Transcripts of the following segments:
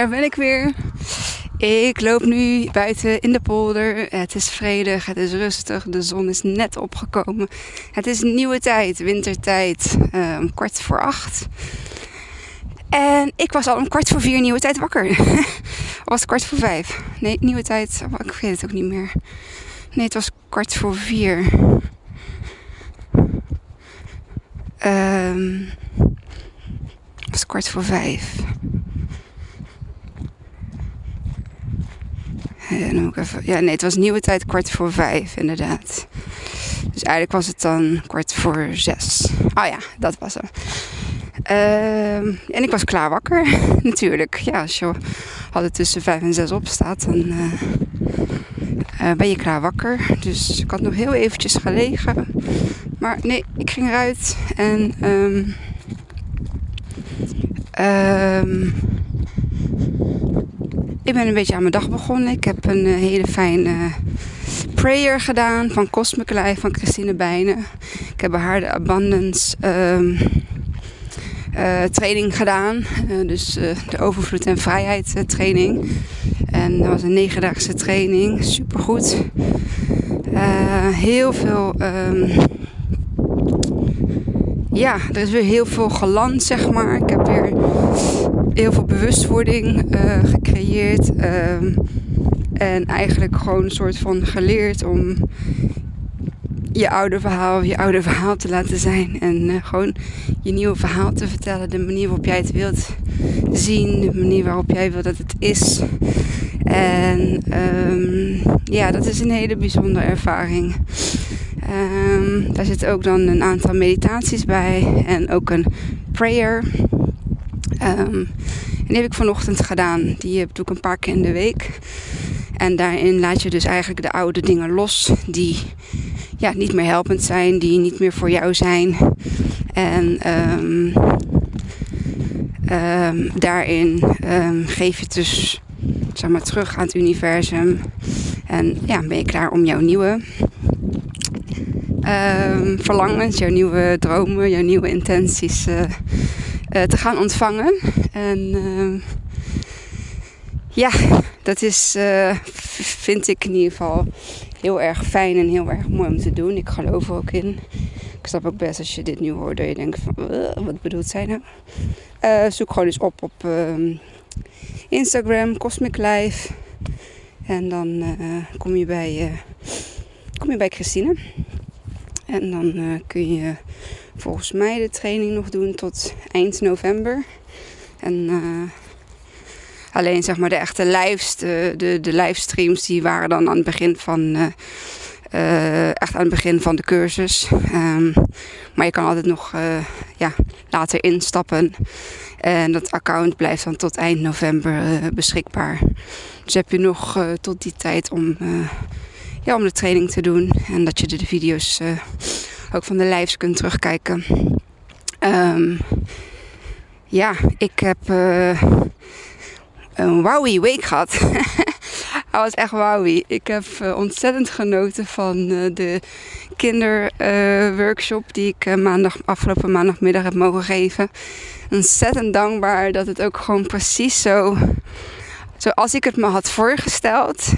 daar ben ik weer. Ik loop nu buiten in de polder. Het is vredig, het is rustig, de zon is net opgekomen. Het is nieuwe tijd, wintertijd, om kwart voor acht. En ik was al om kwart voor vier nieuwe tijd wakker. of was kwart voor vijf? Nee, nieuwe tijd, ik weet het ook niet meer. Nee, het was kwart voor vier. Um, het was kwart voor vijf. En ook even, ja, nee, het was nieuwe tijd kwart voor vijf, inderdaad. Dus eigenlijk was het dan kwart voor zes. Oh ja, dat was hem. Uh, en ik was klaar wakker, natuurlijk. Ja, als je altijd tussen vijf en zes opstaat, dan uh, uh, ben je klaar wakker. Dus ik had nog heel eventjes gelegen. Maar nee, ik ging eruit en... Um, um, ik ben een beetje aan mijn dag begonnen. Ik heb een uh, hele fijne prayer gedaan van Cosmic Life van Christine Bijnen. Ik heb haar de Abundance um, uh, training gedaan. Dus de overvloed en vrijheid training. En dat was een negendaagse training. Supergoed. heel veel... Um, ja, er is weer heel veel geland, zeg maar. Ik heb weer heel veel bewustwording uh, gecreëerd. Uh, en eigenlijk gewoon een soort van geleerd om je oude verhaal, je oude verhaal te laten zijn. En uh, gewoon je nieuwe verhaal te vertellen. De manier waarop jij het wilt zien. De manier waarop jij wilt dat het is. En um, ja, dat is een hele bijzondere ervaring. Um, daar zitten ook dan een aantal meditaties bij. En ook een prayer. Um, en die heb ik vanochtend gedaan. Die doe ik een paar keer in de week. En daarin laat je dus eigenlijk de oude dingen los die ja, niet meer helpend zijn, die niet meer voor jou zijn. En um, um, daarin geef je het dus zeg maar, terug aan het universum. En ja, ben je klaar om jouw nieuwe verlangens, jouw nieuwe dromen, jouw nieuwe intenties uh, te gaan ontvangen. En uh, ja, dat is, uh, vind ik in ieder geval heel erg fijn en heel erg mooi om te doen. Ik geloof er ook in. Ik snap ook best als je dit nu hoort dat je denkt van, wat bedoelt zij nou? zoek gewoon eens op op Instagram, Cosmic Life. En dan kom, je bij, kom je bij Christine. En dan kun je volgens mij de training nog doen tot eind november. En uh, alleen zeg maar de echte lives, de, de, livestreams, die waren dan aan het begin van. Uh, uh, echt aan het begin van de cursus. Um, maar je kan altijd nog ja, later instappen. En dat account blijft dan tot eind november beschikbaar. Dus heb je nog tot die tijd om, ja, om de training te doen. En dat je de, de video's ook van de lives kunt terugkijken. Um, ja, ik heb uh, een wowie week gehad. Hij was echt wowie. Ik heb uh, ontzettend genoten van uh, de kinderworkshop die ik maandag, afgelopen maandagmiddag heb mogen geven. Ontzettend dankbaar dat het ook gewoon precies zo, zoals ik het me had voorgesteld,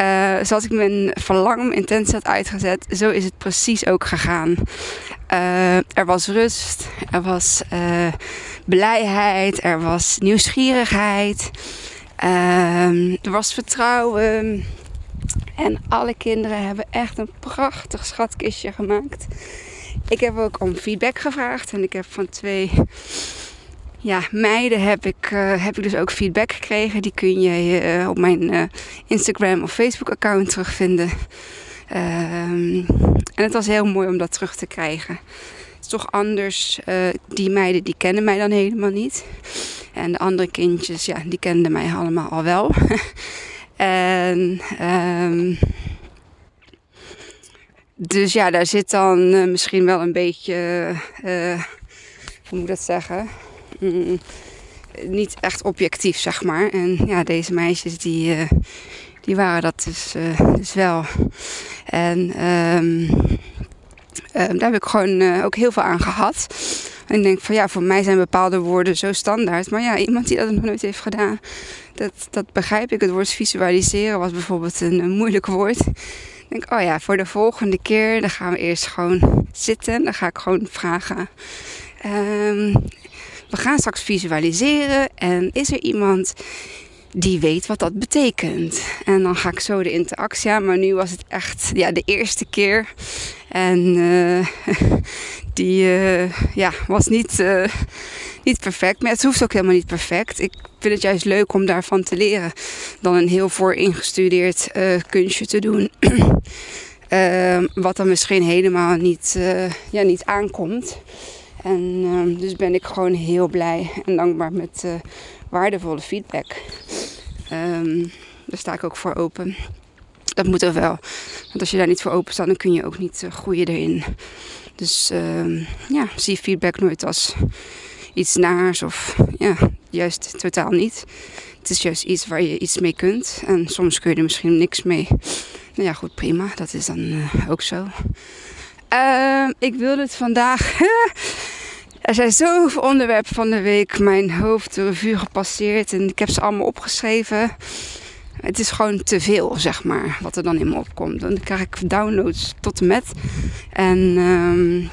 uh, zoals ik mijn verlangen, mijn intentie had uitgezet, zo is het precies ook gegaan. Uh, er was rust, er was uh, blijheid, er was nieuwsgierigheid, ehm, er was vertrouwen. En alle kinderen hebben echt een prachtig schatkistje gemaakt. Ik heb ook om feedback gevraagd en ik heb van twee ja, meiden heb ik, uh, heb ik dus ook feedback gekregen. Die kun je uh, op mijn uh, Instagram of Facebook account terugvinden. Um, en het was heel mooi om dat terug te krijgen. Het is toch anders. die meiden die kennen mij dan helemaal niet. En de andere kindjes, ja, die kenden mij allemaal al wel. en um, dus ja, daar zit dan misschien wel een beetje, hoe moet ik dat zeggen? Mm, niet echt objectief, zeg maar. En ja, deze meisjes die, uh, die waren dat dus, uh, dus wel. En um, daar heb ik gewoon ook heel veel aan gehad. En ik denk van ja, voor mij zijn bepaalde woorden zo standaard. Maar ja, iemand die dat nog nooit heeft gedaan, dat, dat begrijp ik. Het woord visualiseren was bijvoorbeeld een, moeilijk woord. Denk, oh ja, voor de volgende keer, dan gaan we eerst gewoon zitten. Dan ga ik gewoon vragen. Um, we gaan straks visualiseren. En is er iemand die weet wat dat betekent. En dan ga ik zo de interactie aan. Maar nu was het echt ja, de eerste keer. En uh, die uh, ja, was niet, uh, niet perfect. Maar het hoeft ook helemaal niet perfect. Ik vind het juist leuk om daarvan te leren. Dan een heel vooringestudeerd kunstje te doen. wat dan misschien helemaal niet, ja, niet aankomt. En ehm, dus ben ik gewoon heel blij en dankbaar met waardevolle feedback. Um, daar sta ik ook voor open. Dat moet er wel. Want als je daar niet voor open staat, dan kun je ook niet uh, groeien erin. Dus uh, ja, zie feedback nooit als iets naars of ja, juist totaal niet. Het is juist iets waar je iets mee kunt. En soms kun je er misschien niks mee. Nou ja, goed, prima. Dat is dan uh, ook zo. Uh, ik wilde het vandaag Er zijn zoveel onderwerpen van de week mijn hoofd de revue gepasseerd en ik heb ze allemaal opgeschreven. Het is gewoon te veel, zeg maar, wat er dan in me opkomt. Dan krijg ik downloads tot en met. En um,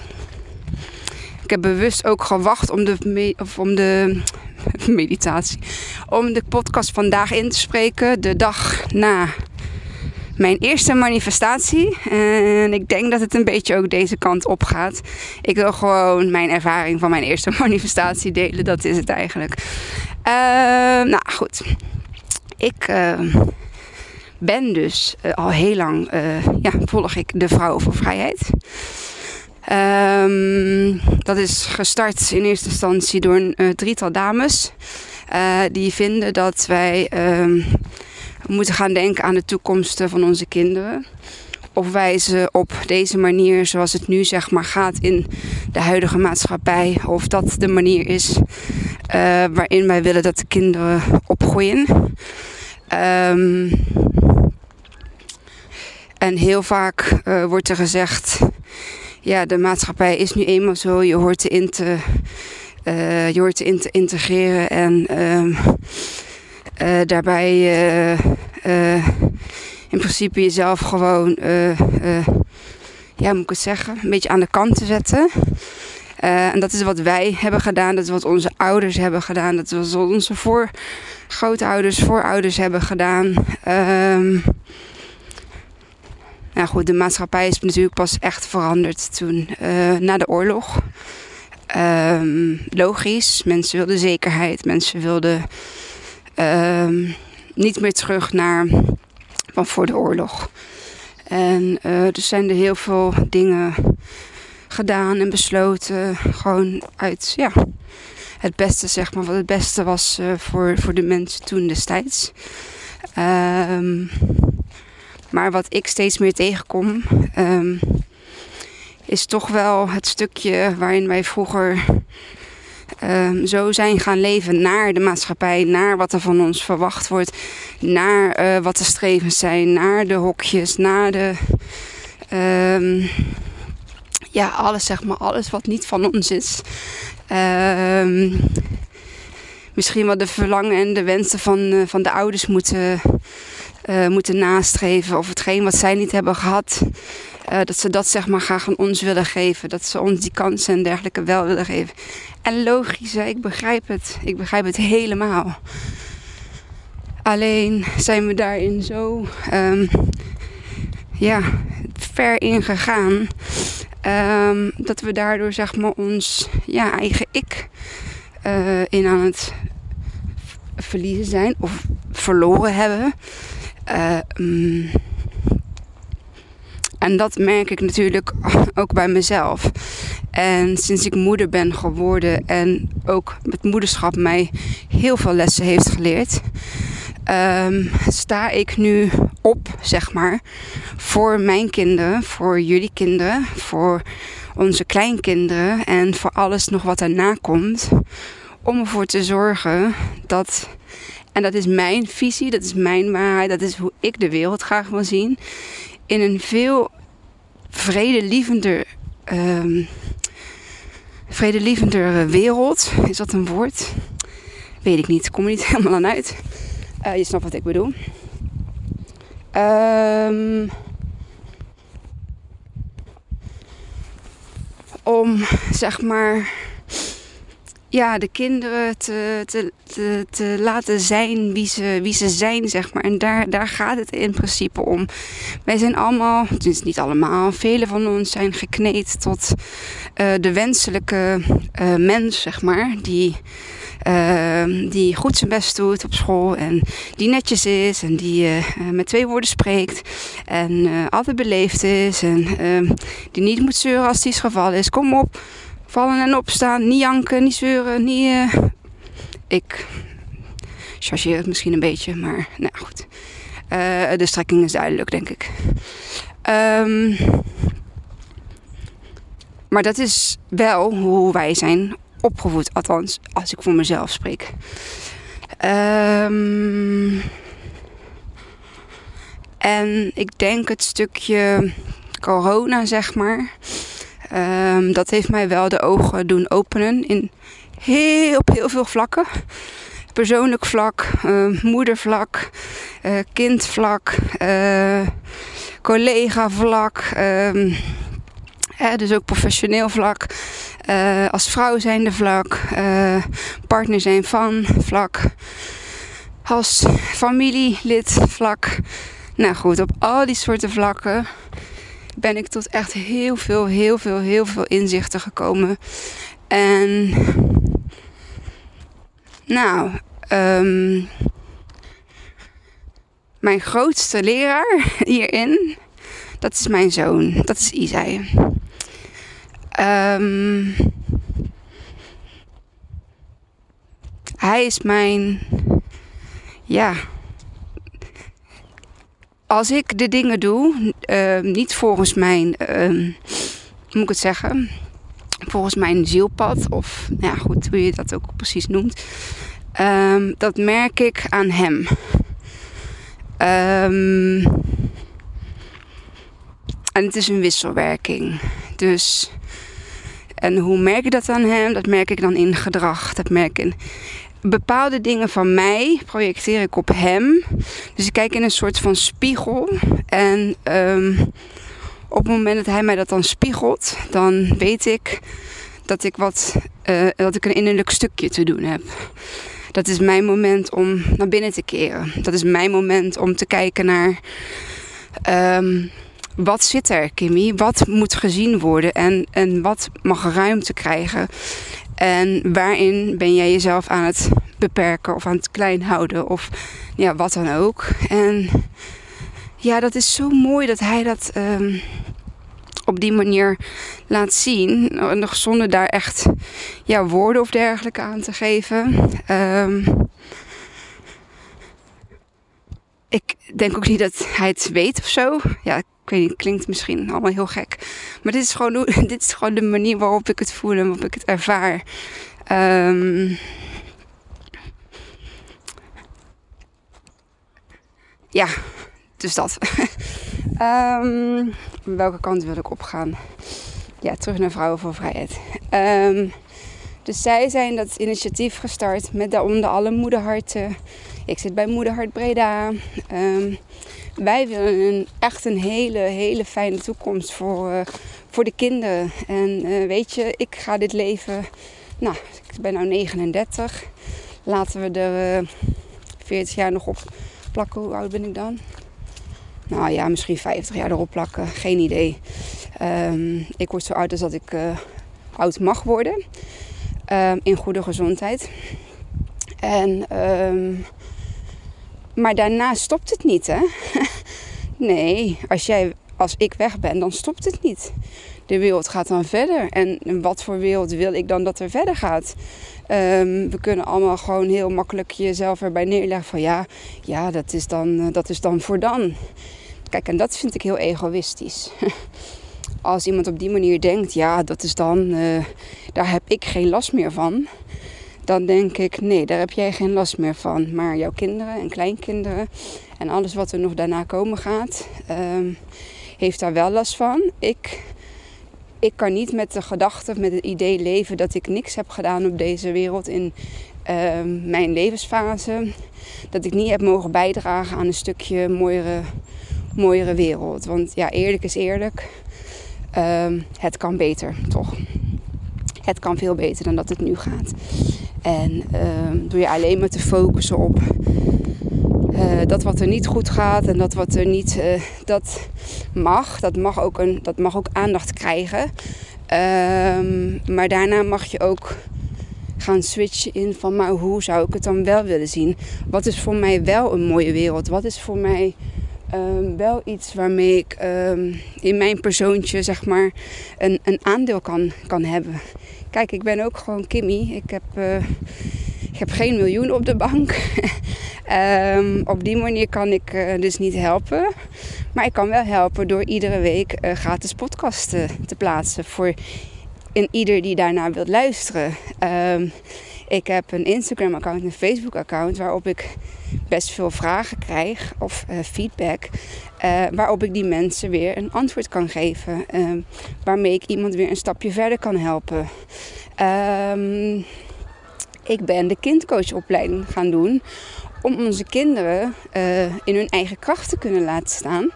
ik heb bewust ook gewacht om de, of om de meditatie, om de podcast vandaag in te spreken, de dag na mijn eerste manifestatie. En ik denk dat het een beetje ook deze kant op gaat. Ik wil gewoon mijn ervaring van mijn eerste manifestatie delen. Dat is het eigenlijk. Uh, nou goed. Ik uh, ben dus uh, al heel lang, ja, volg ik de Vrouwen voor Vrijheid. Um, dat is gestart in eerste instantie door een drietal dames. die vinden dat wij we moeten gaan denken aan de toekomst van onze kinderen. Of wij ze op deze manier, zoals het nu zeg maar gaat in de huidige maatschappij, of dat de manier is uh, waarin wij willen dat de kinderen opgroeien. Um, en heel vaak uh, wordt er gezegd: ja, de maatschappij is nu eenmaal zo, je hoort erin te, uh, je hoort erin te integreren en. Um, uh, daarbij uh, uh, in principe jezelf gewoon, ja, moet ik het zeggen, een beetje aan de kant te zetten. en dat is wat wij hebben gedaan, dat is wat onze ouders hebben gedaan, dat is wat onze voor, grootouders, voorouders hebben gedaan. Nou goed, de maatschappij is natuurlijk pas echt veranderd toen, na de oorlog. Um, logisch, mensen wilden zekerheid, mensen wilden uh, niet meer terug naar van voor de oorlog. En uh, er zijn er heel veel dingen gedaan en besloten. Gewoon uit ja, het beste, zeg maar, wat het beste was uh, voor, voor de mensen toen destijds. Um, maar wat ik steeds meer tegenkom, um, is toch wel het stukje waarin wij vroeger um, zo zijn gaan leven naar de maatschappij, naar wat er van ons verwacht wordt, naar uh, wat de strevens zijn, naar de hokjes, naar de. Um, ja, alles zeg maar, alles wat niet van ons is. Um, misschien wat de verlangen en de wensen van, uh, van de ouders moeten, uh, moeten nastreven. Of hetgeen wat zij niet hebben gehad. Uh, dat ze dat zeg maar graag aan ons willen geven. Dat ze ons die kansen en dergelijke wel willen geven. En logisch, hè, ik begrijp het. Ik begrijp het helemaal. Alleen zijn we daarin zo um, ja, ver in gegaan. Um, dat we daardoor zeg maar ons ja, eigen ik uh, in aan het verliezen zijn of verloren hebben. Uh, en dat merk ik natuurlijk ook bij mezelf. En sinds ik moeder ben geworden en ook met moederschap mij heel veel lessen heeft geleerd, um, sta ik nu op, zeg maar, voor mijn kinderen, voor jullie kinderen, voor onze kleinkinderen en voor alles nog wat erna komt. Om ervoor te zorgen dat, en dat is mijn visie, dat is mijn waarheid, dat is hoe ik de wereld graag wil zien, in een veel vredelievender um, vredelievender wereld. Is dat een woord? Weet ik niet. Kom er niet helemaal aan uit. Uh, je snapt wat ik bedoel. Um, om zeg maar ja, de kinderen te, te, te, te, laten zijn wie ze, wie ze zijn, zeg maar. En daar, daar gaat het in principe om. Wij zijn allemaal, het is niet allemaal, velen van ons zijn gekneed tot uh, de wenselijke uh, mens, zeg maar. Die, uh, die goed zijn best doet op school en die netjes is en die met twee woorden spreekt en altijd beleefd is en die niet moet zeuren als die is gevallen is. Kom op vallen en opstaan, niet janken, niet zeuren, niet... Uh... Ik chargeer het misschien een beetje, maar nou goed. Uh, de strekking is duidelijk, denk ik. Um, maar dat is wel hoe wij zijn opgevoed, althans als ik voor mezelf spreek. Um, en ik denk het stukje corona, zeg maar. Um, dat heeft mij wel de ogen doen openen in heel, op heel veel vlakken. Persoonlijk vlak, uh, moedervlak, uh, kindvlak, uh, collega-vlak. Um, dus ook professioneel vlak. als vrouw zijnde vlak. partner zijn van vlak. Als familielid vlak. Nou goed, op al die soorten vlakken ben ik tot echt heel veel, heel veel, heel veel inzichten gekomen. En nou, um, mijn grootste leraar hierin, dat is mijn zoon. Dat is Isai. Um, hij is mijn, ja, als ik de dingen doe, uh, niet volgens mijn, uh, moet ik het zeggen, volgens mijn zielpad, of nou ja, goed, hoe je dat ook precies noemt, um, dat merk ik aan hem. En het is een wisselwerking. Dus, en hoe merk ik dat aan hem? Dat merk ik dan in gedrag. Dat merk ik in bepaalde dingen van mij projecteer ik op hem. Dus ik kijk in een soort van spiegel. En um, op het moment dat hij mij dat dan spiegelt, dan weet ik dat ik wat uh, dat ik een innerlijk stukje te doen heb. Dat is mijn moment om naar binnen te keren. Dat is mijn moment om te kijken naar um, wat zit er, Kimmy? Wat moet gezien worden en, en wat mag ruimte krijgen? En waarin ben jij jezelf aan het beperken of aan het klein houden of ja, wat dan ook. En ja, dat is zo mooi dat hij dat um, op die manier laat zien. Nog zonder daar echt ja, woorden of dergelijke aan te geven. Um, ik denk ook niet dat hij het weet of zo. Ja, ik weet niet, klinkt misschien allemaal heel gek. Maar dit is gewoon, dit is gewoon de manier waarop ik het voel en waarop ik het ervaar. Um, ja, dus dat. um, welke kant wil ik opgaan? Ja, terug naar Vrouwen voor Vrijheid. Um, dus zij zijn dat initiatief gestart met daaronder alle moederharten. Ik zit bij Moederhart Breda. Wij willen een, echt een hele, hele fijne toekomst voor, uh, voor de kinderen. En uh, weet je, ik ga dit leven. Nou, ik ben nu 39. Laten we er uh, 40 jaar nog op plakken. Hoe oud ben ik dan? Nou ja, misschien 50 jaar erop plakken. Geen idee. Um, ik word zo oud als dat ik oud mag worden. Um, in goede gezondheid. En, um, maar daarna stopt het niet, hè? nee, als, jij, als ik weg ben, dan stopt het niet. De wereld gaat dan verder. En wat voor wereld wil ik dan dat er verder gaat? Um, we kunnen allemaal gewoon heel makkelijk jezelf erbij neerleggen van ja, ja dat, is dan, uh, dat is dan voor dan. Kijk, en dat vind ik heel egoïstisch. Als iemand op die manier denkt, ja, dat is dan, uh, daar heb ik geen last meer van. Dan denk ik, nee, daar heb jij geen last meer van. Maar jouw kinderen en kleinkinderen en alles wat er nog daarna komen gaat, um, heeft daar wel last van. Ik ik kan niet met de gedachte, met het idee leven dat ik niks heb gedaan op deze wereld in ehm, mijn levensfase. Dat ik niet heb mogen bijdragen aan een stukje mooiere, mooiere wereld. Want ja, eerlijk is eerlijk. Ehm, het kan beter, toch? Het kan veel beter dan dat het nu gaat. En ehm, door je alleen maar te focussen op uh, dat wat er niet goed gaat en dat wat er niet, uh, dat mag, dat mag ook, een, dat mag ook aandacht krijgen. Um, maar daarna mag je ook gaan switchen in van, maar hoe zou ik het dan wel willen zien? Wat is voor mij wel een mooie wereld? Wat is voor mij um, wel iets waarmee ik in mijn persoontje, zeg maar, een, een aandeel kan, kan hebben? Kijk, ik ben ook gewoon Kimmy. Ik heb, uh, ik heb geen miljoen op de bank. Um, op die manier kan ik uh, dus niet helpen. Maar ik kan wel helpen door iedere week uh, gratis podcasten te plaatsen voor in ieder die daarna wilt luisteren. Um, ik heb een Instagram-account en een Facebook-account waarop ik best veel vragen krijg of uh, feedback. waarop ik die mensen weer een antwoord kan geven. Ehm, waarmee ik iemand weer een stapje verder kan helpen. ik ben de kindcoachopleiding gaan doen om onze kinderen uh, in hun eigen kracht te kunnen laten staan.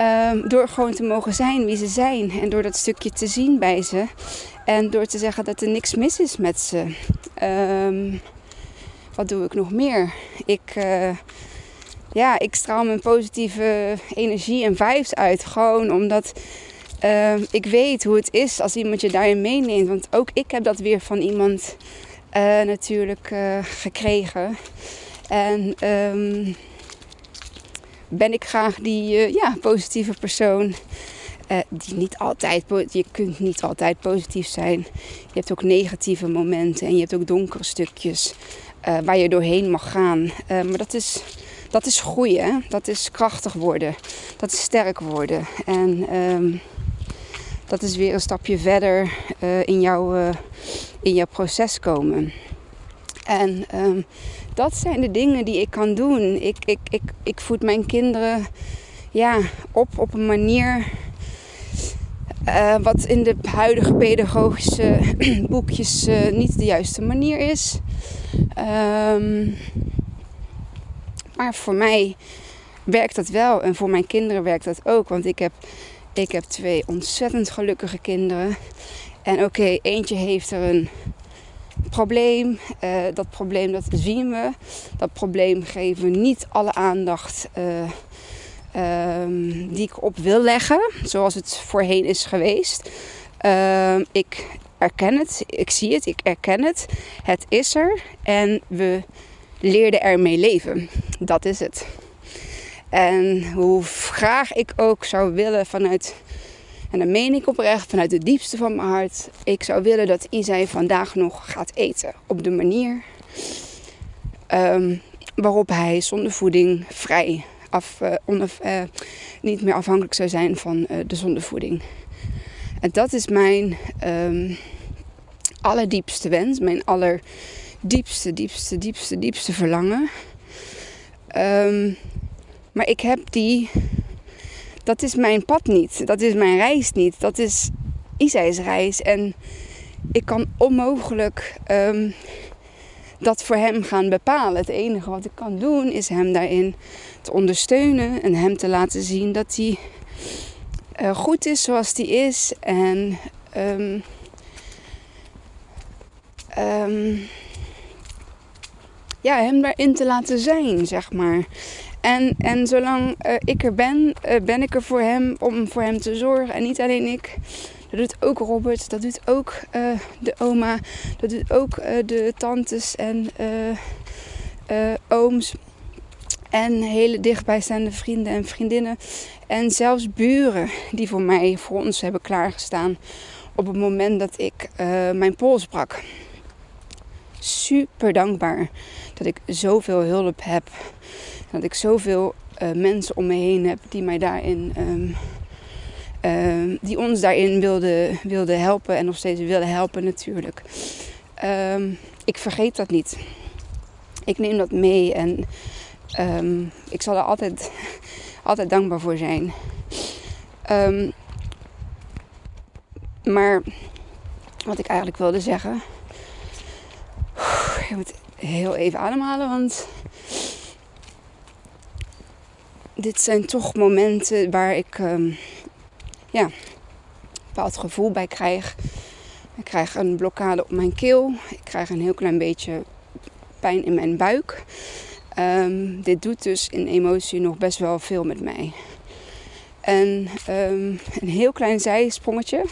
Um, door gewoon te mogen zijn wie ze zijn en door dat stukje te zien bij ze en door te zeggen dat er niks mis is met ze. Um, wat doe ik nog meer? Ik, uh, ja, ik straal mijn positieve energie en vibes uit. Gewoon omdat uh, ik weet hoe het is als iemand je daarin meeneemt. Want ook ik heb dat weer van iemand uh, natuurlijk gekregen. En um, ben ik graag die ja, positieve persoon. Uh, die niet altijd, je kunt niet altijd positief zijn. Je hebt ook negatieve momenten en je hebt ook donkere stukjes uh, waar je doorheen mag gaan. maar dat is, dat is groeien, dat is krachtig worden, dat is sterk worden. En um, dat is weer een stapje verder in, jouw, in jouw proces komen. En um, dat zijn de dingen die ik kan doen. Ik, ik, ik, ik voed mijn kinderen ja, op op een manier. Uh, wat in de huidige pedagogische boekjes uh, niet de juiste manier is. Um, maar voor mij werkt dat wel en voor mijn kinderen werkt dat ook. Want ik heb, ik heb twee ontzettend gelukkige kinderen. En oké, eentje heeft er een probleem. Uh, dat probleem dat zien we. Dat probleem geven we niet alle aandacht uh, um, die ik op wil leggen. Zoals het voorheen is geweest. Uh, ik erken het. Ik zie het. Ik erken het. Het is er. En we leerden ermee leven. Dat is het. En hoe graag ik ook zou willen vanuit en dan meen ik oprecht vanuit het diepste van mijn hart. Ik zou willen dat Isai vandaag nog gaat eten. Op de manier um, waarop hij zonder voeding vrij af, uh, onder, uh, niet meer afhankelijk zou zijn van uh, de zondevoeding. En dat is mijn um, allerdiepste wens, mijn allerdiepste, diepste, diepste, diepste verlangen. Um, maar ik heb die dat is mijn pad niet. Dat is mijn reis niet. Dat is Isai's reis. En ik kan onmogelijk um, dat voor hem gaan bepalen. Het enige wat ik kan doen is hem daarin te ondersteunen en hem te laten zien dat hij uh, goed is zoals hij is. En um, um, ja, hem daarin te laten zijn, zeg maar. En, en zolang uh, ik er ben, uh, ben ik er voor hem om voor hem te zorgen. En niet alleen ik. Dat doet ook Robert. Dat doet ook uh, de oma. Dat doet ook de tantes en ooms. En hele dichtbijstaande vrienden en vriendinnen. En zelfs buren die voor mij, voor ons hebben klaargestaan. Op het moment dat ik mijn pols brak. Super dankbaar dat ik zoveel hulp heb dat ik zoveel mensen om me heen heb die mij daarin. Um, uh, die ons daarin wilden wilde helpen en nog steeds willen helpen natuurlijk. Um, ik vergeet dat niet. Ik neem dat mee en um, ik zal er altijd, altijd dankbaar voor zijn. Maar wat ik eigenlijk wilde zeggen. Ik moet heel even ademhalen, want dit zijn toch momenten waar ik ja, een bepaald gevoel bij krijg. Ik krijg een blokkade op mijn keel. Ik krijg een heel klein beetje pijn in mijn buik. Um, dit doet dus in emotie nog best wel veel met mij. En um, een heel klein zijsprongetje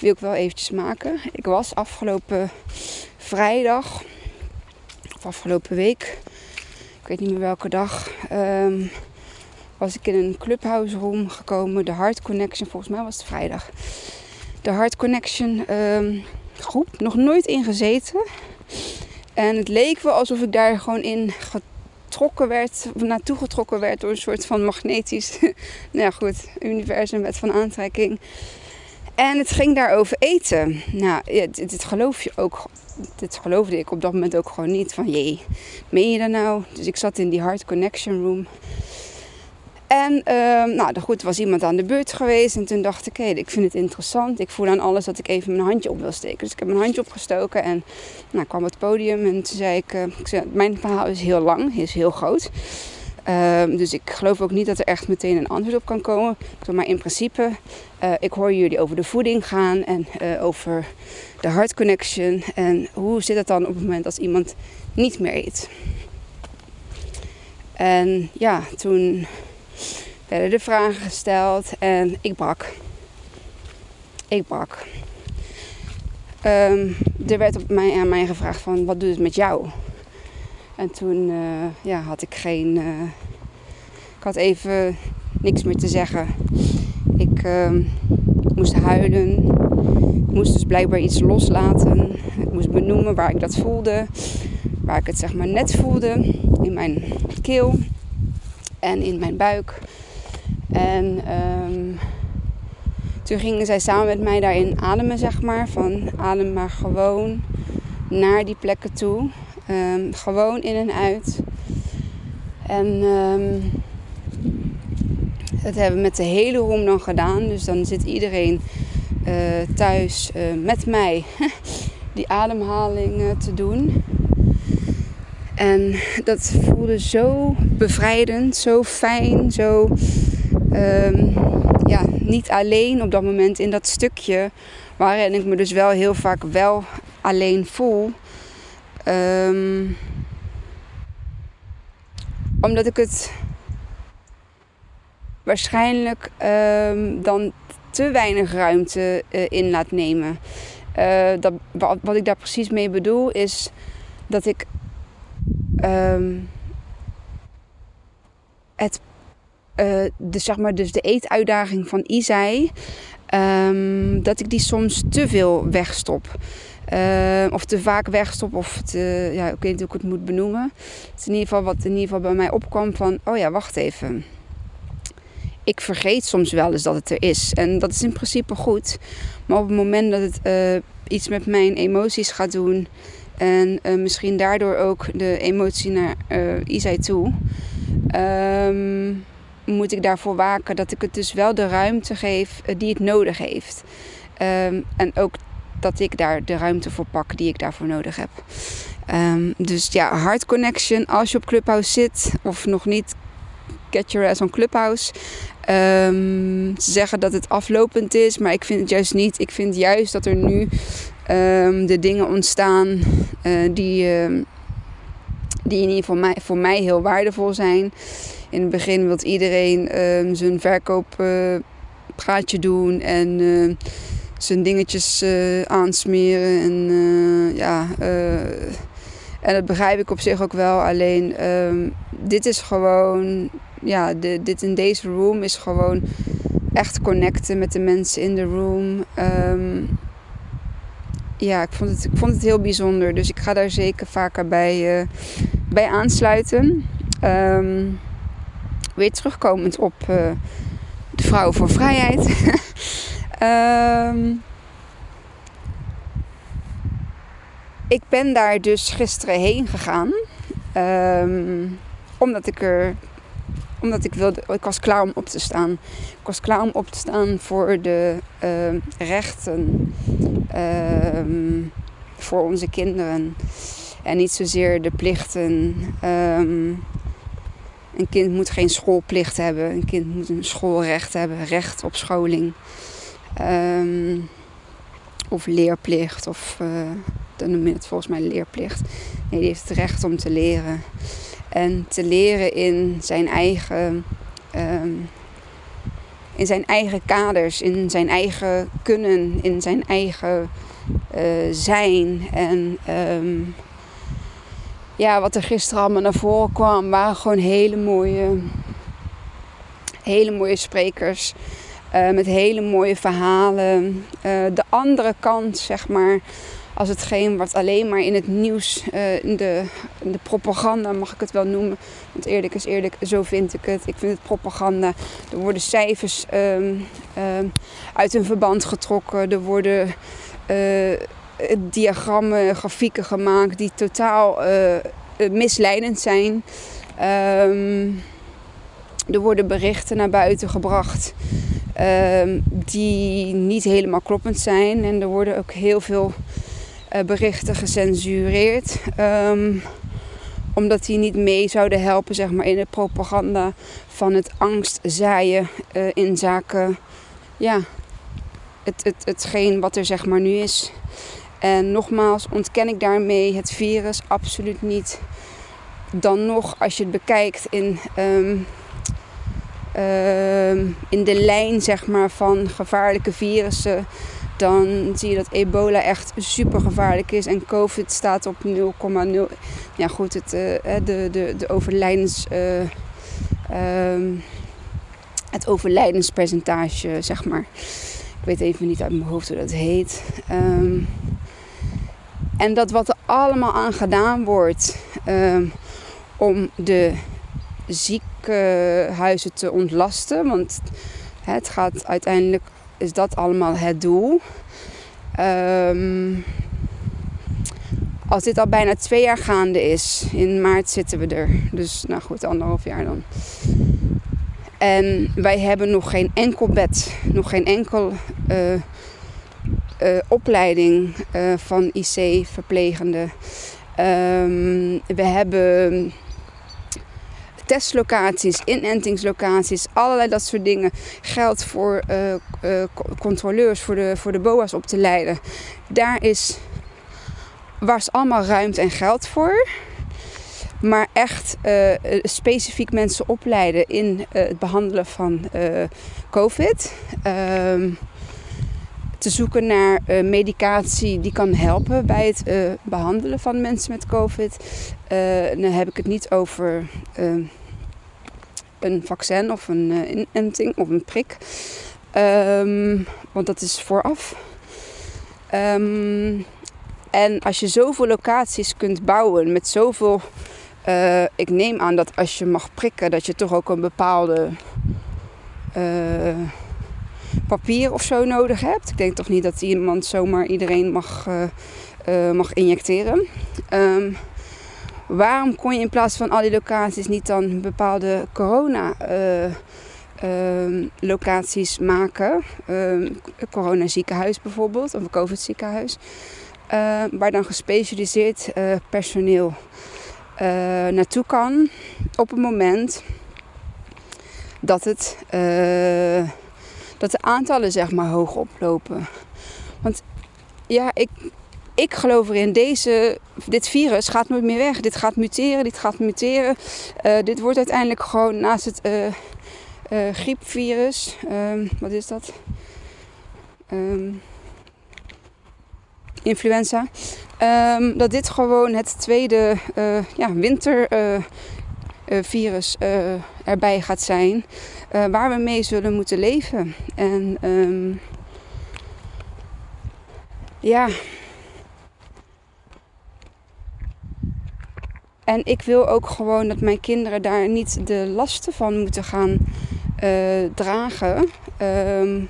wil ik wel eventjes maken. Ik was afgelopen vrijdag, of afgelopen week, ik weet niet meer welke dag, um, was ik in een clubhouse room gekomen. De Heart Connection, volgens mij was het vrijdag. De Heart Connection um, groep, nog nooit in gezeten. En het leek wel alsof ik daar gewoon in getrokken werd, of naartoe getrokken werd door een soort van magnetisch, nou ja goed, universum, wet van aantrekking. En het ging daar over eten. Nou, ja, dit, dit, geloof je ook. Dit geloofde ik op dat moment ook gewoon niet. Van jee, meen je dat nou? Dus ik zat in die Heart Connection Room. En uh, nou, goed, was iemand aan de beurt geweest. En toen dacht ik, hé, ik vind het interessant. Ik voel aan alles dat ik even mijn handje op wil steken. Dus ik heb mijn handje opgestoken en nou, kwam het podium. En toen zei ik, uh, ik zei, mijn verhaal is heel lang, is heel groot. Uh, dus ik geloof ook niet dat er echt meteen een antwoord op kan komen. Maar in principe, uh, ik hoor jullie over de voeding gaan en uh, over de heart connection. En hoe zit het dan op het moment als iemand niet meer eet? En ja, toen werden de vragen gesteld en ik brak. Ik brak. Um, er werd op mij, aan mij gevraagd van wat doet het met jou? En toen uh, ja, had ik geen. Uh, ik had even niks meer te zeggen. Ik uh, moest huilen. Ik moest dus blijkbaar iets loslaten. Ik moest benoemen waar ik dat voelde. Waar ik het zeg maar net voelde. In mijn keel en in mijn buik. En um, toen gingen zij samen met mij daarin ademen, zeg maar. Van adem maar gewoon naar die plekken toe. Um, gewoon in en uit. En um, dat hebben we met de hele room dan gedaan. Dus dan zit iedereen uh, thuis uh, met mij die ademhaling te doen. En dat voelde zo bevrijdend, zo fijn, zo um, ja, niet alleen op dat moment in dat stukje waarin ik me dus wel heel vaak wel alleen voel. Um, omdat ik het waarschijnlijk um, dan te weinig ruimte uh, in laat nemen. Uh, dat, wat, ik daar precies mee bedoel is dat ik um, het, de, zeg maar, dus de eetuitdaging van Isai, dat ik die soms te veel wegstop. Uh, of te vaak wegstop of te, ja, ik weet niet hoe ik het moet benoemen. Het is in ieder geval wat in ieder geval bij mij opkwam van, oh ja, wacht even. Ik vergeet soms wel eens dat het er is. En dat is in principe goed. Maar op het moment dat het uh, iets met mijn emoties gaat doen... en uh, misschien daardoor ook de emotie naar Isai toe... Um, moet ik daarvoor waken dat ik het dus wel de ruimte geef die het nodig heeft. Um, en ook dat ik daar de ruimte voor pak die ik daarvoor nodig heb. Um, dus ja, hard connection. Als je op Clubhouse zit of nog niet, get your ass on Clubhouse. Um, ze zeggen dat het aflopend is, maar ik vind het juist niet. Ik vind juist dat er nu de dingen ontstaan uh, die, die in ieder geval mij, voor mij heel waardevol zijn. In het begin wil iedereen zijn verkooppraatje doen en zijn dingetjes uh, aansmeren. En uh, ja, uh, en dat begrijp ik op zich ook wel. Alleen um, dit is gewoon, ja, dit in deze room is gewoon echt connecten met de mensen in de room. Ja, ik vond, het, ik vond het heel bijzonder. Dus ik ga daar zeker vaker bij, bij aansluiten. Um, weer terugkomend op de Vrouwen voor Vrijheid. Um, ik ben daar dus gisteren heen gegaan. Um, omdat ik er omdat ik wilde, ik was klaar om op te staan. Ik was klaar om op te staan voor de rechten voor onze kinderen. En niet zozeer de plichten. Um, een kind moet geen schoolplicht hebben. Een kind moet een schoolrecht hebben. Recht op scholing. Um, of leerplicht. Of uh, dan noem je het volgens mij leerplicht. Nee, die heeft het recht om te leren. En te leren in zijn eigen, um, in zijn eigen kaders, in zijn eigen kunnen, in zijn eigen uh, zijn. En ja, wat er gisteren allemaal naar voren kwam, waren gewoon hele mooie, hele mooie sprekers. Uh, met hele mooie verhalen. Uh, de andere kant, zeg maar, als hetgeen wat alleen maar in het nieuws, uh, in, de, de propaganda mag ik het wel noemen. Want eerlijk is eerlijk, zo vind ik het. Ik vind het propaganda. Er worden cijfers um, um, uit hun verband getrokken. Er worden diagrammen, grafieken gemaakt die totaal uh, misleidend zijn. Um, er worden berichten naar buiten gebracht die niet helemaal kloppend zijn. En er worden ook heel veel berichten gecensureerd. Um, omdat die niet mee zouden helpen zeg maar, in de propaganda van het angstzaaien uh, in zaken ja, het, het, hetgeen wat er zeg maar, nu is. En nogmaals ontken ik daarmee het virus absoluut niet. Dan nog als je het bekijkt in, um, um, in de lijn zeg maar, van gevaarlijke virussen dan zie je dat ebola echt super gevaarlijk is. En COVID staat op 0,0. Ja, goed, het, uh, de, de, de overlijdens. Uh, um, het overlijdenspercentage, zeg maar. Ik weet even niet uit mijn hoofd hoe dat heet. Um, en dat wat er allemaal aan gedaan wordt um, om de ziekenhuizen te ontlasten. Want het gaat uiteindelijk is dat allemaal het doel. Um, als dit al bijna twee jaar gaande is, in maart zitten we er. Dus nou goed, anderhalf jaar dan. En wij hebben nog geen enkel bed, nog geen enkel uh, uh, opleiding uh, van IC-verplegende. Um, we hebben testlocaties, inentingslocaties, allerlei dat soort dingen. Geld voor uh, controleurs, voor de, voor de BOA's op te leiden. Daar is, was allemaal ruimte en geld voor. Maar echt specifiek mensen opleiden in het behandelen van COVID. Ehm, te zoeken naar uh, medicatie die kan helpen bij het uh, behandelen van mensen met COVID. Uh, dan heb ik het niet over een vaccin of een inenting of een prik. Um, want dat is vooraf. Um, en als je zoveel locaties kunt bouwen met zoveel. ik neem aan dat als je mag prikken, dat je toch ook een bepaalde papier of zo nodig hebt. Ik denk toch niet dat iemand zomaar iedereen mag, uh, uh, mag injecteren. Um, waarom kon je in plaats van al die locaties niet dan bepaalde corona uh, locaties maken? Um, corona ziekenhuis bijvoorbeeld, of een covid ziekenhuis. waar dan gespecialiseerd personeel naartoe kan op het moment dat het dat de aantallen zeg maar hoog oplopen. Want ja, ik, ik geloof erin, deze, dit virus gaat nooit meer weg. Dit gaat muteren, dit gaat muteren. Uh, dit wordt uiteindelijk gewoon naast het uh, uh, griepvirus, um, wat is dat? Um, influenza. Um, dat dit gewoon het tweede ja, wintervirus erbij gaat zijn. Uh, waar we mee zullen moeten leven. En um, ja. En ik wil ook gewoon dat mijn kinderen daar niet de lasten van moeten gaan uh, dragen. Um,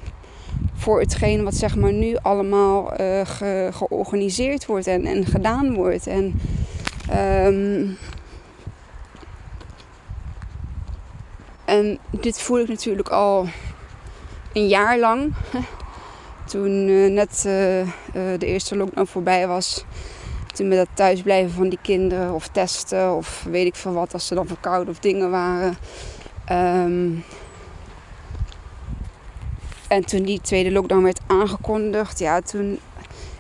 voor hetgeen wat zeg maar nu allemaal ge georganiseerd wordt en, en gedaan wordt. En um, En dit voel ik natuurlijk al een jaar lang. Toen uh, net uh, uh, de eerste lockdown voorbij was. Toen met dat thuisblijven van die kinderen of testen of weet ik veel wat. Als ze dan verkouden of dingen waren. Um, en toen die tweede lockdown werd aangekondigd, ja, toen.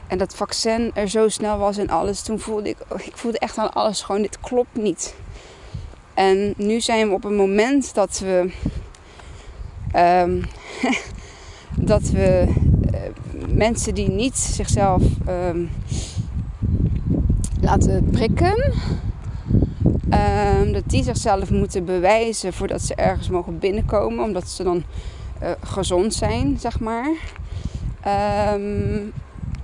En dat vaccin er zo snel was en alles, toen voelde ik, ik voelde echt aan alles gewoon, dit klopt niet. En nu zijn we op een moment dat we, um, dat we uh, mensen die niet zichzelf um, laten prikken, um, dat die zichzelf moeten bewijzen voordat ze ergens mogen binnenkomen, omdat ze dan uh, gezond zijn, zeg maar.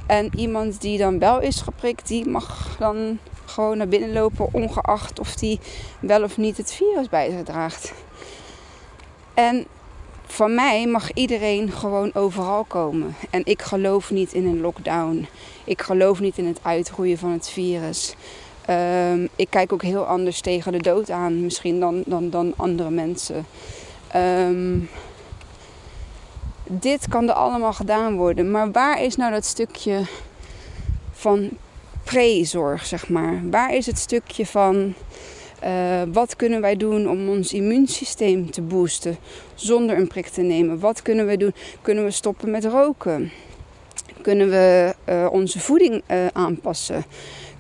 En iemand die dan wel is geprikt, die mag dan gewoon naar binnen lopen, ongeacht of die wel of niet het virus bij zich draagt. En van mij mag iedereen gewoon overal komen. En ik geloof niet in een lockdown. Ik geloof niet in het uitroeien van het virus. Um, ik kijk ook heel anders tegen de dood aan, misschien dan, dan, dan andere mensen. Um, dit kan er allemaal gedaan worden. Maar waar is nou dat stukje van prezorg, zeg maar? Waar is het stukje van uh, wat kunnen wij doen om ons immuunsysteem te boosten zonder een prik te nemen? Wat kunnen we doen? Kunnen we stoppen met roken? Kunnen we uh, onze voeding uh, aanpassen?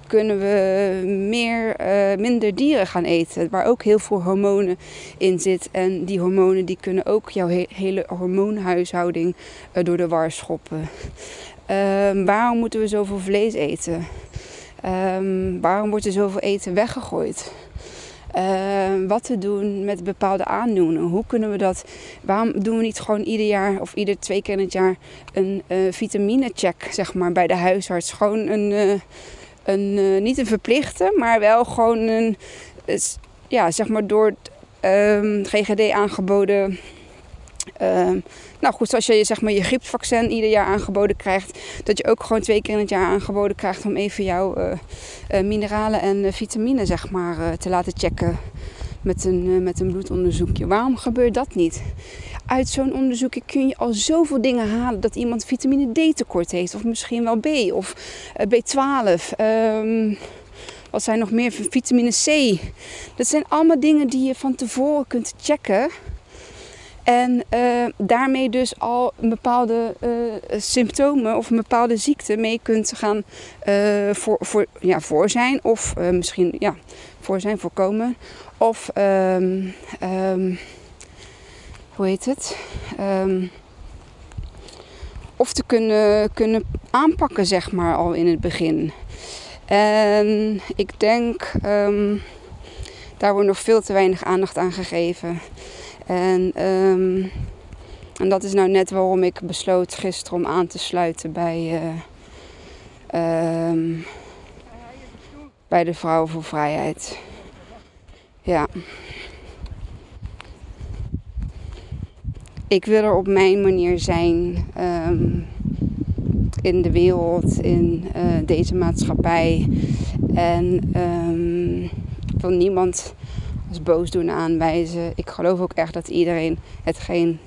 kunnen we meer, minder dieren gaan eten. Waar ook heel veel hormonen in zit. En die hormonen die kunnen ook jouw he hele hormoonhuishouding door de war schoppen. Um, waarom moeten we zoveel vlees eten? Um, waarom wordt er zoveel eten weggegooid? Uh, wat te doen met bepaalde aandoeningen. Hoe kunnen we dat? Waarom doen we niet gewoon ieder jaar of ieder twee keer in het jaar een uh, vitamine-check, zeg maar, bij de huisarts? Gewoon een. Uh, een, uh, niet een verplichte, maar wel gewoon een, ja, zeg maar door het um, GGD aangeboden. Nou goed, zoals je zeg maar je griepvaccin ieder jaar aangeboden krijgt, dat je ook gewoon twee keer in het jaar aangeboden krijgt om even jouw uh, uh, mineralen en vitamine zeg maar te laten checken met een, met een bloedonderzoekje. Waarom gebeurt dat niet? uit zo'n onderzoek kun je al zoveel dingen halen dat iemand vitamine D tekort heeft, of misschien wel B of uh, B12. Um, wat zijn nog meer? Vitamine C. Dat zijn allemaal dingen die je van tevoren kunt checken. En uh, daarmee dus al bepaalde uh, symptomen of een bepaalde ziekte mee kunt gaan uh, voor, voor, ja, voor zijn. Of misschien ja, voor zijn, voorkomen. Of um, um, hoe heet het? Um, of te kunnen, kunnen aanpakken, zeg maar, al in het begin. En ik denk, daar wordt nog veel te weinig aandacht aan gegeven. En, um, en dat is nou net waarom ik besloot gisteren om aan te sluiten bij, uh, um, bij de Vrouwen voor Vrijheid. Ja. ik wil er op mijn manier zijn um, in de wereld, in uh, deze maatschappij. En ik wil niemand als boosdoener aanwijzen. Ik geloof ook echt dat iedereen hetgeen,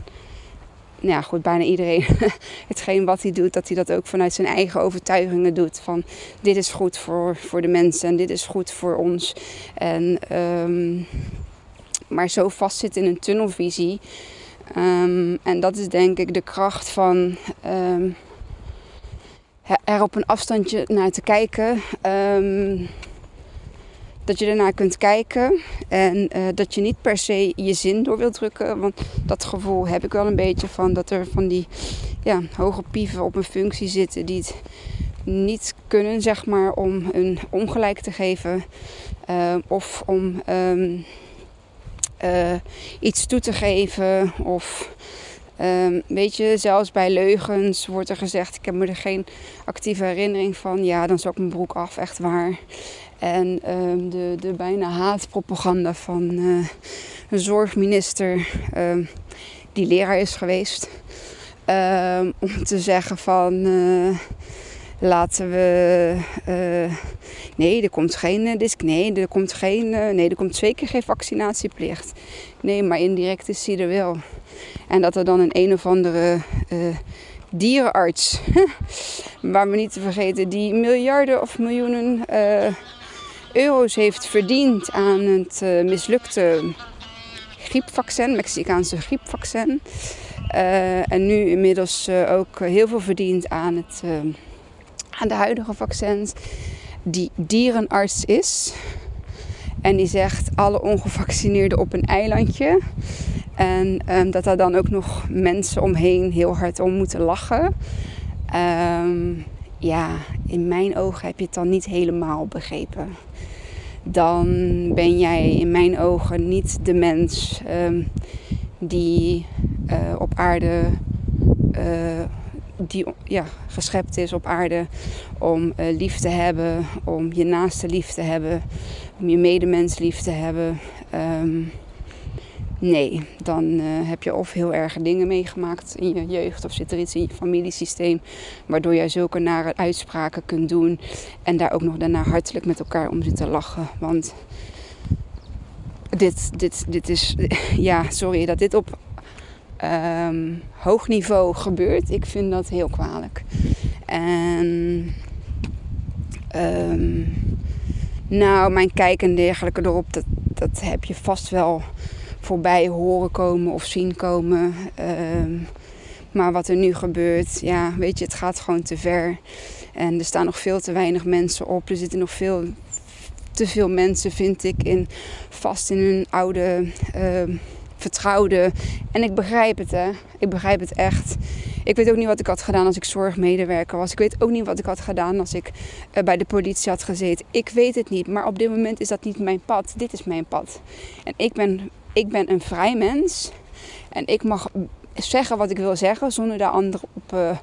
nou ja goed, bijna iedereen, hetgeen wat hij doet, dat hij dat ook vanuit zijn eigen overtuigingen doet. Van dit is goed voor, voor de mensen en dit is goed voor ons. En, um, maar zo vast zit in een tunnelvisie Um, en dat is denk ik de kracht van um, er op een afstandje naar te kijken. Dat je ernaar kunt kijken en uh, dat je niet per se je zin door wilt drukken. Want dat gevoel heb ik wel een beetje van dat er van die ja, hoge pieven op een functie zitten die het niet kunnen, zeg maar, om een ongelijk te geven. Uh, of om uh, iets toe te geven. Of um, weet je, zelfs bij leugens wordt er gezegd: ik heb me er geen actieve herinnering van. Ja, dan is ook mijn broek af, echt waar. En um, de, de bijna haatpropaganda van uh, een zorgminister um, die leraar is geweest. om te zeggen van. Uh, laten we. Uh, nee, er komt geen disc. Nee, er komt geen. Nee, er komt zeker geen vaccinatieplicht. Nee, maar indirect is die er wel. En dat er dan een een of andere dierenarts, waar we niet te vergeten, die miljarden of miljoenen euro's heeft verdiend aan het mislukte griepvaccin, Mexicaanse griepvaccin. en nu inmiddels ook heel veel verdient aan het aan de huidige vaccins, die dierenarts is. En die zegt alle ongevaccineerden op een eilandje. En um, dat daar dan ook nog mensen omheen heel hard om moeten lachen. Um, ja, in mijn ogen heb je het dan niet helemaal begrepen. Dan ben jij in mijn ogen niet de mens um, die uh, op aarde uh, die ja, geschept is op aarde om uh, lief te hebben, om je naaste lief te hebben, om je medemens lief te hebben. Um, nee, dan uh, heb je of heel erge dingen meegemaakt in je jeugd of zit er iets in je familiesysteem waardoor jij zulke nare uitspraken kunt doen en daar ook nog daarna hartelijk met elkaar om zit te lachen. Want dit, dit, dit is, ja, sorry dat dit op um, hoog niveau gebeurt. Ik vind dat heel kwalijk. En um, nou, mijn kijk en dergelijke erop, dat, dat heb je vast wel voorbij horen komen of zien komen. Um, maar wat er nu gebeurt, ja, weet je, het gaat gewoon te ver. En er staan nog veel te weinig mensen op. Er zitten nog veel te veel mensen, vind ik, in, vast in hun oude uh, vertrouwde. En ik begrijp het, hè. Ik begrijp het echt. Ik weet ook niet wat ik had gedaan als ik zorgmedewerker was. Ik weet ook niet wat ik had gedaan als ik uh, bij de politie had gezeten. Ik weet het niet. Maar op dit moment is dat niet mijn pad. Dit is mijn pad. En ik ben, ik ben een vrij mens. En ik mag zeggen wat ik wil zeggen. Zonder daar anderen op uh,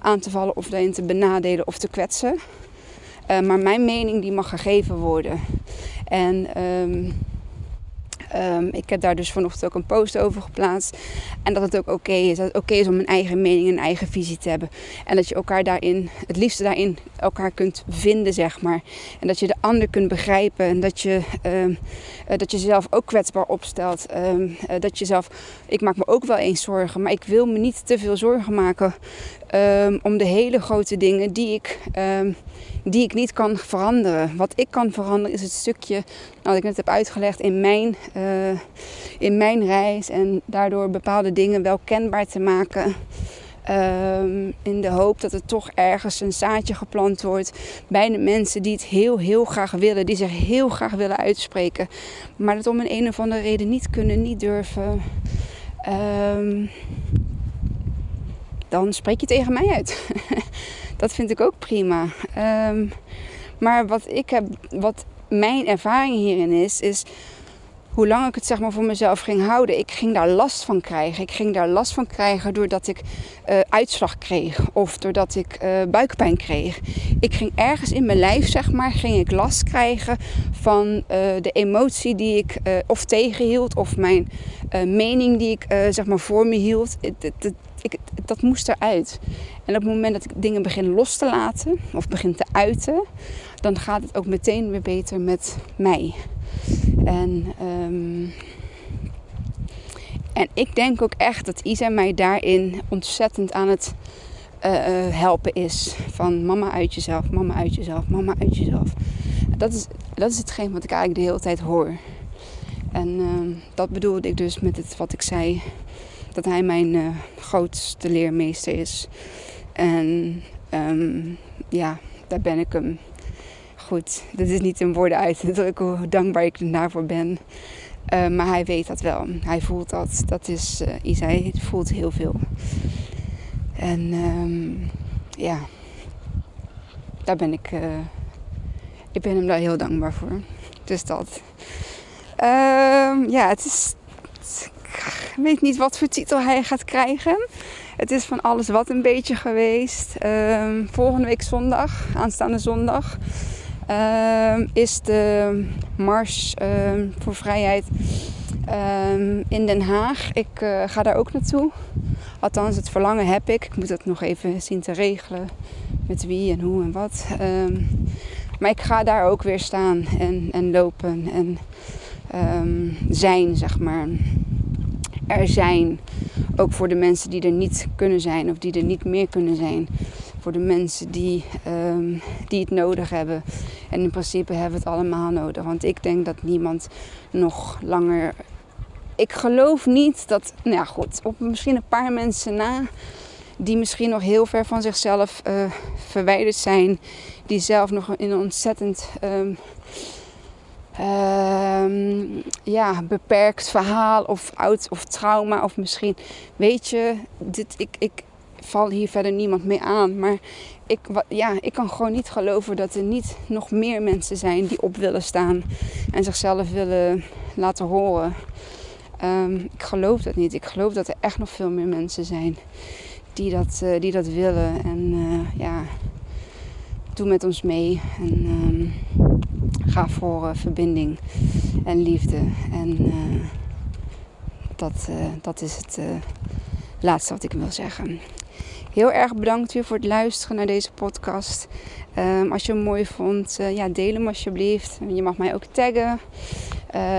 aan te vallen of daarin te benadelen of te kwetsen. Uh, maar mijn mening die mag gegeven worden. En... Um, Um, ik heb daar dus vanochtend ook een post over geplaatst. En dat het ook oké is. Dat het oké is om een eigen mening en een eigen visie te hebben. En dat je elkaar daarin, het liefste daarin, elkaar kunt vinden, zeg maar. En dat je de ander kunt begrijpen. En dat je, um, dat je jezelf ook kwetsbaar opstelt. Um, uh, dat je zelf, ik maak me ook wel eens zorgen. Maar ik wil me niet te veel zorgen maken om de hele grote dingen die ik die ik niet kan veranderen. Wat ik kan veranderen is het stukje nou, wat ik net heb uitgelegd in mijn, uh, in mijn reis. En daardoor bepaalde dingen wel kenbaar te maken. Um, in de hoop dat er toch ergens een zaadje geplant wordt bij de mensen die het heel, heel graag willen. Die zich heel graag willen uitspreken. Maar dat om een, een of andere reden niet kunnen, niet durven. Um, dan spreek je tegen mij uit. dat vind ik ook prima. Um, maar wat ik heb, wat mijn ervaring hierin is, is hoe lang ik het zeg maar voor mezelf ging houden. Ik ging daar last van krijgen. Ik ging daar last van krijgen doordat ik uh, uitslag kreeg of doordat ik uh, buikpijn kreeg. Ik ging ergens in mijn lijf, zeg maar, ging ik last krijgen van uh, de emotie die ik of tegenhield of mijn mening die ik zeg maar voor me hield. Het, ik, dat moest eruit. En op het moment dat ik dingen begin los te laten of begin te uiten, dan gaat het ook meteen weer beter met mij. En, um, en ik denk ook echt dat Isa mij daarin ontzettend aan het uh, helpen is. Van mama uit jezelf, mama uit jezelf, mama uit jezelf. Dat is, dat is hetgeen wat ik eigenlijk de hele tijd hoor. En uh, dat bedoelde ik dus met het wat ik zei dat hij mijn uh, grootste leermeester is. En um, ja, daar ben ik hem. Goed, dat is niet in woorden uit te drukken hoe dankbaar ik daarvoor ben. Uh, maar hij weet dat wel. Hij voelt dat. Dat is, uh, Isai voelt heel veel. En um, ja, daar ben ik, ik ben hem daar heel dankbaar voor. Dus dat. Um, ja, het is weet niet wat voor titel hij gaat krijgen. Het is van alles wat een beetje geweest. Uh, volgende week zondag, aanstaande zondag, uh, is de Mars uh, voor Vrijheid Ehm, in Den Haag. Ik eh, ga daar ook naartoe. Althans, het verlangen heb ik. Ik moet het nog even zien te regelen. Met wie en hoe en wat. Ehm, maar ik ga daar ook weer staan en, en lopen en um, zijn, zeg maar. Er zijn. Ook voor de mensen die er niet kunnen zijn of die er niet meer kunnen zijn. Voor de mensen die, um, die het nodig hebben. En in principe hebben we het allemaal nodig. Want ik denk dat niemand nog langer. Ik geloof niet dat. Nou ja, goed. Op misschien een paar mensen na. Die misschien nog heel ver van zichzelf uh, verwijderd zijn. Die zelf nog in een ontzettend. Um, um, ja, beperkt verhaal of oud of trauma. Of misschien, weet je, dit, ik, ik val hier verder niemand mee aan. Maar ik, ja, ik kan gewoon niet geloven dat er niet nog meer mensen zijn die op willen staan. En zichzelf willen laten horen. Um, ik geloof dat niet. Ik geloof dat er echt nog veel meer mensen zijn die dat, uh, die dat willen. En uh, ja, doe met ons mee. En um, ga voor uh, verbinding en liefde. En dat, dat is het laatste wat ik wil zeggen. Heel erg bedankt weer voor het luisteren naar deze podcast. Um, als je hem mooi vond, ja, deel hem alsjeblieft. Je mag mij ook taggen.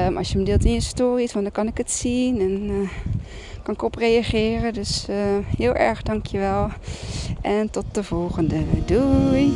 Um, als je hem deelt in je stories, want dan kan ik het zien en kan ik op reageren. Dus heel erg dankjewel. En tot de volgende. Doei!